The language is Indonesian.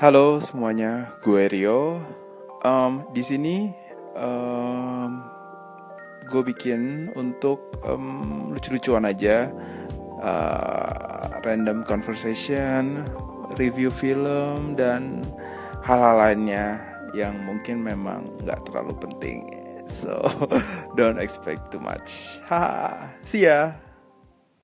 Halo semuanya, gue Rio. Um, di sini um, gue bikin untuk um, lucu-lucuan aja, uh, random conversation, review film dan hal-hal lainnya yang mungkin memang nggak terlalu penting. So don't expect too much. Ha, see ya.